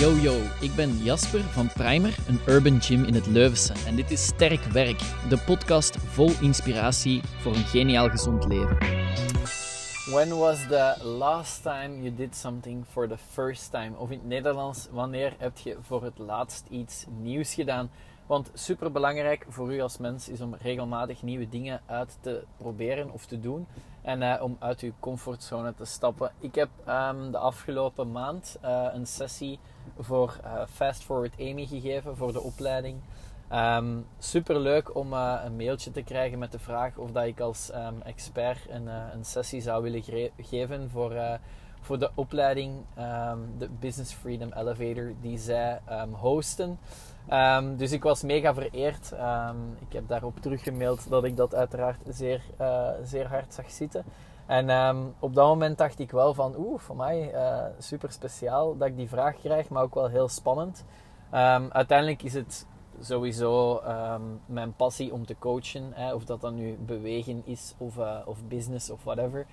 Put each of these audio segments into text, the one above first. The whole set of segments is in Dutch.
Yo yo, ik ben Jasper van Primer, een urban gym in het Leuvense. En dit is Sterk Werk, de podcast vol inspiratie voor een geniaal gezond leven. When was the last time you did something for the first time? Of in het Nederlands, wanneer heb je voor het laatst iets nieuws gedaan? Want super belangrijk voor u als mens is om regelmatig nieuwe dingen uit te proberen of te doen. En uh, om uit uw comfortzone te stappen. Ik heb um, de afgelopen maand uh, een sessie voor uh, Fast Forward Amy gegeven voor de opleiding. Um, super leuk om een mailtje te krijgen met de vraag of dat ik als um, expert een, een, sessie zou willen geven voor, voor de opleiding, de Business Freedom Elevator, die zij hosten. Um, dus ik was mega vereerd. Ik heb daarop teruggemaild dat ik dat uiteraard zeer, uh, zeer hard zag zitten. En op dat moment dacht ik wel van, oeh, voor mij uh, super speciaal dat ik die vraag krijg, maar ook wel heel spannend. uiteindelijk is het sowieso mijn passie om te coachen, hè, of dat dan nu bewegen is of, uh, of business of whatever.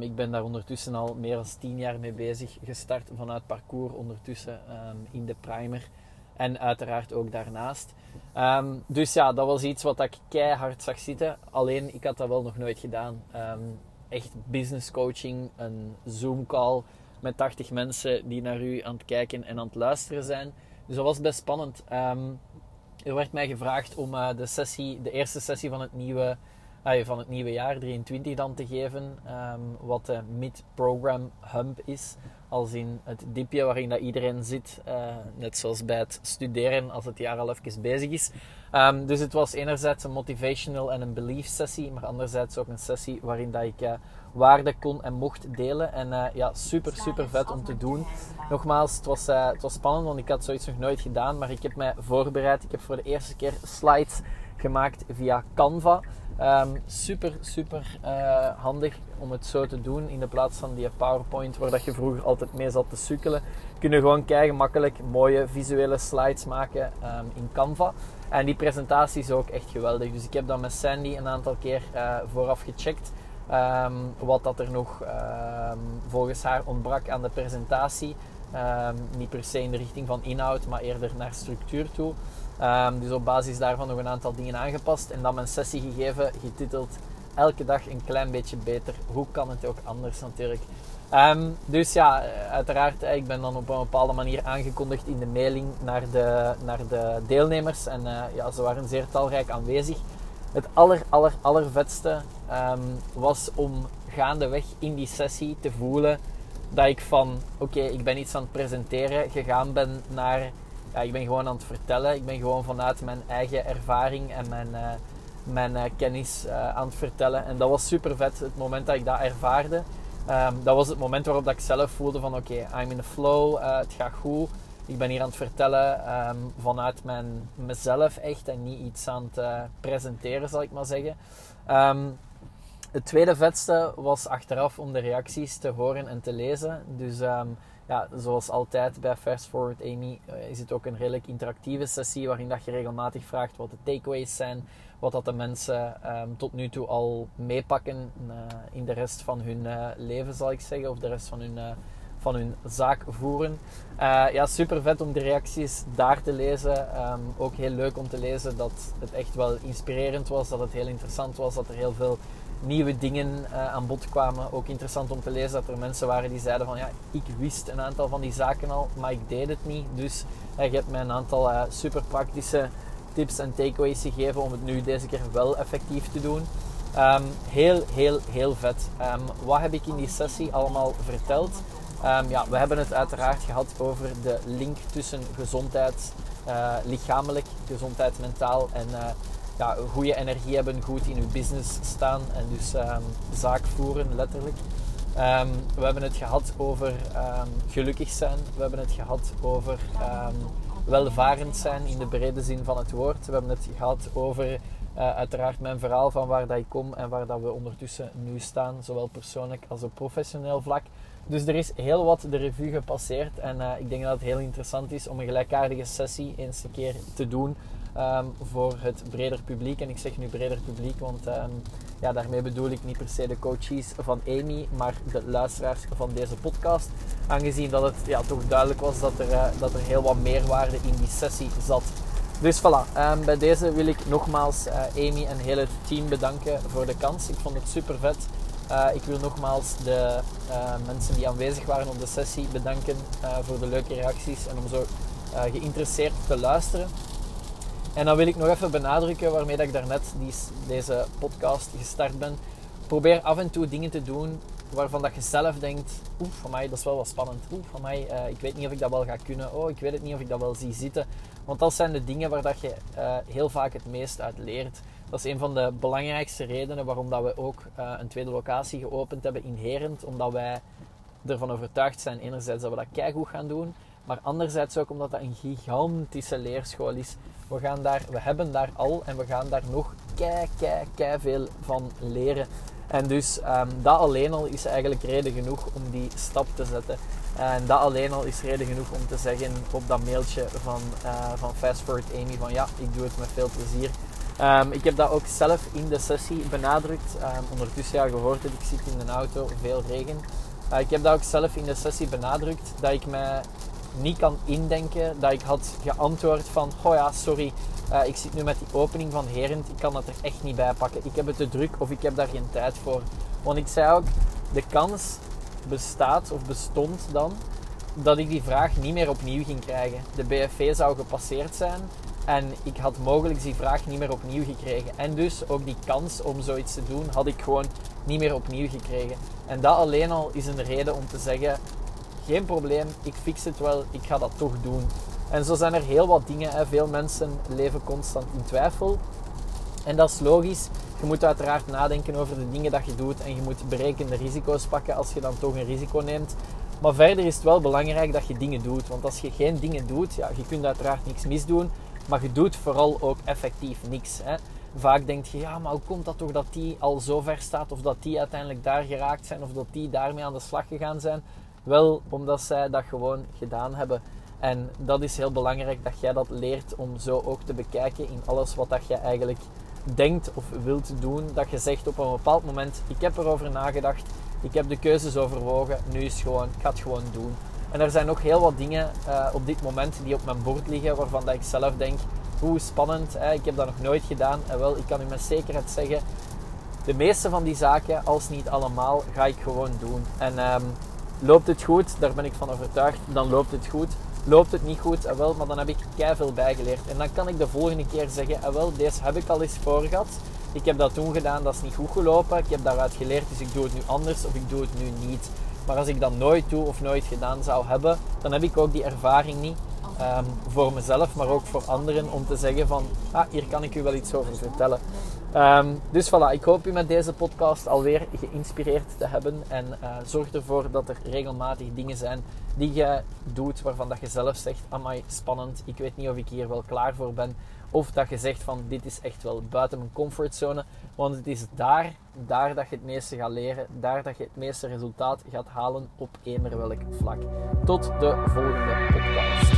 Ik ben daar ondertussen al meer dan tien jaar mee bezig, gestart vanuit parcours ondertussen in de primer. En uiteraard ook daarnaast. Ehm, dus ja, dat was iets wat ik keihard zag zitten. Alleen, ik had dat wel nog nooit gedaan. Echt business coaching, een Zoom call met 80 mensen die naar u aan het kijken en aan het luisteren zijn. Dus dat was best spannend. Er werd mij gevraagd om uh, de, sessie, de eerste sessie van het nieuwe, van het nieuwe jaar, 23 dan, te geven. wat de mid-program hump is als in het diepje waarin dat iedereen zit. Uh, net zoals bij het studeren als het jaar al even bezig is. Um, dus het was enerzijds een motivational en een belief sessie, maar anderzijds ook een sessie waarin dat ik uh, waarde kon en mocht delen. En uh, ja, super, super vet om te doen. Nogmaals, het was, het was spannend, want ik had zoiets nog nooit gedaan, maar ik heb mij voorbereid. Ik heb voor de eerste keer slides gemaakt via Canva. Um, super, super uh, handig om het zo te doen in de plaats van die PowerPoint waar dat je vroeger altijd mee zat te sukkelen. Kun je gewoon kijken, makkelijk mooie visuele slides maken um, in Canva. En die presentatie is ook echt geweldig. Dus ik heb dat met Sandy een aantal keer uh, vooraf gecheckt. Um, wat dat er nog volgens haar ontbrak aan de presentatie. Niet per se in de richting van inhoud, maar eerder naar structuur toe. Um, dus op basis daarvan nog een aantal dingen aangepast en dan mijn sessie gegeven, getiteld Elke dag een klein beetje beter. Hoe kan het ook anders natuurlijk? Um, dus ja, uiteraard, ik ben dan op een bepaalde manier aangekondigd in de mailing naar de, naar de deelnemers. En uh, ja, ze waren zeer talrijk aanwezig. Het aller, aller, allervetste um, was om gaandeweg in die sessie te voelen dat ik van, oké, ik ben iets aan het presenteren, gegaan ben naar ja, ik ben gewoon aan het vertellen. Ik ben gewoon vanuit mijn eigen ervaring en mijn, uh, mijn uh, kennis uh, aan het vertellen. En dat was super vet. Het moment dat ik dat ervaarde, um, dat was het moment waarop dat ik zelf voelde van oké, I'm in the flow, het gaat goed. Ik ben hier aan het vertellen um, vanuit mijn, mezelf echt en niet iets aan het presenteren, zal ik maar zeggen. Um, het tweede vetste was achteraf om de reacties te horen en te lezen. Dus ja, zoals altijd bij Fast Forward Amy uh, is het ook een redelijk interactieve sessie waarin dat je regelmatig vraagt wat de takeaways zijn, wat dat de mensen um, tot nu toe al meepakken uh, in de rest van hun uh, leven, zal ik zeggen, of de rest van hun, van hun zaak voeren. ja, super vet om de reacties daar te lezen. Um, ook heel leuk om te lezen dat het echt wel inspirerend was, dat het heel interessant was, dat er heel veel nieuwe dingen uh, aan bod kwamen. Ook interessant om te lezen dat er mensen waren die zeiden van ja, ik wist een aantal van die zaken al, maar ik deed het niet. Dus uh, je hebt mij een aantal uh, super praktische tips en takeaways gegeven om het nu deze keer wel effectief te doen. Um, heel, heel, heel vet. Um, wat heb ik in die sessie allemaal verteld? Um, ja, we hebben het uiteraard gehad over de link tussen gezondheid, lichamelijk, gezondheid mentaal en ja, goede energie hebben, goed in uw business staan en dus um, zaak voeren, letterlijk. Um, we hebben het gehad over um, gelukkig zijn. We hebben het gehad over welvarend zijn in de brede zin van het woord. We hebben het gehad over uh, uiteraard mijn verhaal van waar dat ik kom en waar dat we ondertussen nu staan, zowel persoonlijk als op professioneel vlak. Dus er is heel wat de revue gepasseerd en uh, ik denk dat het heel interessant is om een gelijkaardige sessie eens een keer te doen um, voor het breder publiek. En ik zeg nu breder publiek, want um, Ja, daarmee bedoel ik niet per se de coaches van Amy, maar de luisteraars van deze podcast. Aangezien dat het ja, toch duidelijk was dat er, uh, dat er heel wat meerwaarde in die sessie zat. Dus voilà, um, bij deze wil ik nogmaals uh, Amy en heel het team bedanken voor de kans. Ik vond het super vet. Uh, ik wil nogmaals de mensen die aanwezig waren op de sessie bedanken voor de leuke reacties en om zo geïnteresseerd te luisteren. En dan wil ik nog even benadrukken waarmee dat ik daarnet die, deze podcast gestart ben. Probeer af en toe dingen te doen waarvan dat je zelf denkt, oeh, van mij dat is wel wat spannend. Oeh, van mij, uh, ik weet niet of ik dat wel ga kunnen. Oh, ik weet het niet of ik dat wel zie zitten. Want dat zijn de dingen waar dat je uh, heel vaak het meest uit leert. Dat is een van de belangrijkste redenen waarom dat we ook uh, een tweede locatie geopend hebben in Herend. Omdat wij ervan overtuigd zijn, enerzijds dat we dat keigoed gaan doen. Maar anderzijds ook omdat dat een gigantische leerschool is. We, gaan daar, we hebben daar al en we gaan daar nog kei, kei, kei veel van leren. En dus um, dat alleen al is eigenlijk reden genoeg om die stap te zetten. En dat alleen al is reden genoeg om te zeggen op dat mailtje van, uh, van Fast Forward Amy van ja, ik doe het met veel plezier. Um, ik heb dat ook zelf in de sessie benadrukt. Um, ondertussen ja, gehoord dat ik zit in een auto, veel regen. Ik heb dat ook zelf in de sessie benadrukt dat ik mij niet kan indenken dat ik had geantwoord van oh ja, sorry, uh, ik zit nu met die opening van Herend, ik kan dat er echt niet bij pakken. Ik heb het te druk of ik heb daar geen tijd voor. Want ik zei ook, de kans bestaat of bestond dan dat ik die vraag niet meer opnieuw ging krijgen. De BFV zou gepasseerd zijn en ik had mogelijk die vraag niet meer opnieuw gekregen. En dus ook die kans om zoiets te doen had ik gewoon niet meer opnieuw gekregen. En dat alleen al is een reden om te zeggen: geen probleem, ik fix het wel, ik ga dat toch doen. En zo zijn er heel wat dingen. Hè. Veel mensen leven constant in twijfel. En dat is logisch. Je moet uiteraard nadenken over de dingen dat je doet en je moet berekende risico's pakken als je dan toch een risico neemt. Maar verder is het wel belangrijk dat je dingen doet. Want als je geen dingen doet, ja, je kunt uiteraard niks misdoen, maar je doet vooral ook effectief niks. Hè. Vaak denk je, ja, maar hoe komt dat toch dat die al zo ver staat, of dat die uiteindelijk daar geraakt zijn, of dat die daarmee aan de slag gegaan zijn? Wel, omdat zij dat gewoon gedaan hebben. En dat is heel belangrijk dat jij dat leert om zo ook te bekijken in alles wat dat je eigenlijk denkt of wilt doen. Dat je zegt op een bepaald moment, ik heb erover nagedacht, ik heb de keuzes overwogen, nu is gewoon, ik ga het gewoon doen. En er zijn nog heel wat dingen uh, op dit moment die op mijn bord liggen waarvan dat ik zelf denk, hoe spannend, hè? ik heb dat nog nooit gedaan. En wel, ik kan u met zekerheid zeggen, de meeste van die zaken, als niet allemaal, ga ik gewoon doen. En um, loopt het goed, daar ben ik van overtuigd, dan loopt het goed. Loopt het niet goed, wel, maar dan heb ik kei veel bijgeleerd. En dan kan ik de volgende keer zeggen, en wel, deze heb ik al eens voor gehad. Ik heb dat toen gedaan, dat is niet goed gelopen. Ik heb daaruit geleerd, dus ik doe het nu anders of ik doe het nu niet. Maar als ik dat nooit doe of nooit gedaan zou hebben, dan heb ik ook die ervaring niet. Um, voor mezelf, maar ook voor anderen om te zeggen van, ah, hier kan ik u wel iets over vertellen. Um, dus voilà, ik hoop u met deze podcast alweer geïnspireerd te hebben. En uh, zorg ervoor dat er regelmatig dingen zijn die je doet waarvan dat je zelf zegt, amai, spannend, ik weet niet of ik hier wel klaar voor ben. Of dat je zegt van, dit is echt wel buiten mijn comfortzone. Want het is daar, daar dat je het meeste gaat leren, daar dat je het meeste resultaat gaat halen op eender welk vlak. Tot de volgende podcast.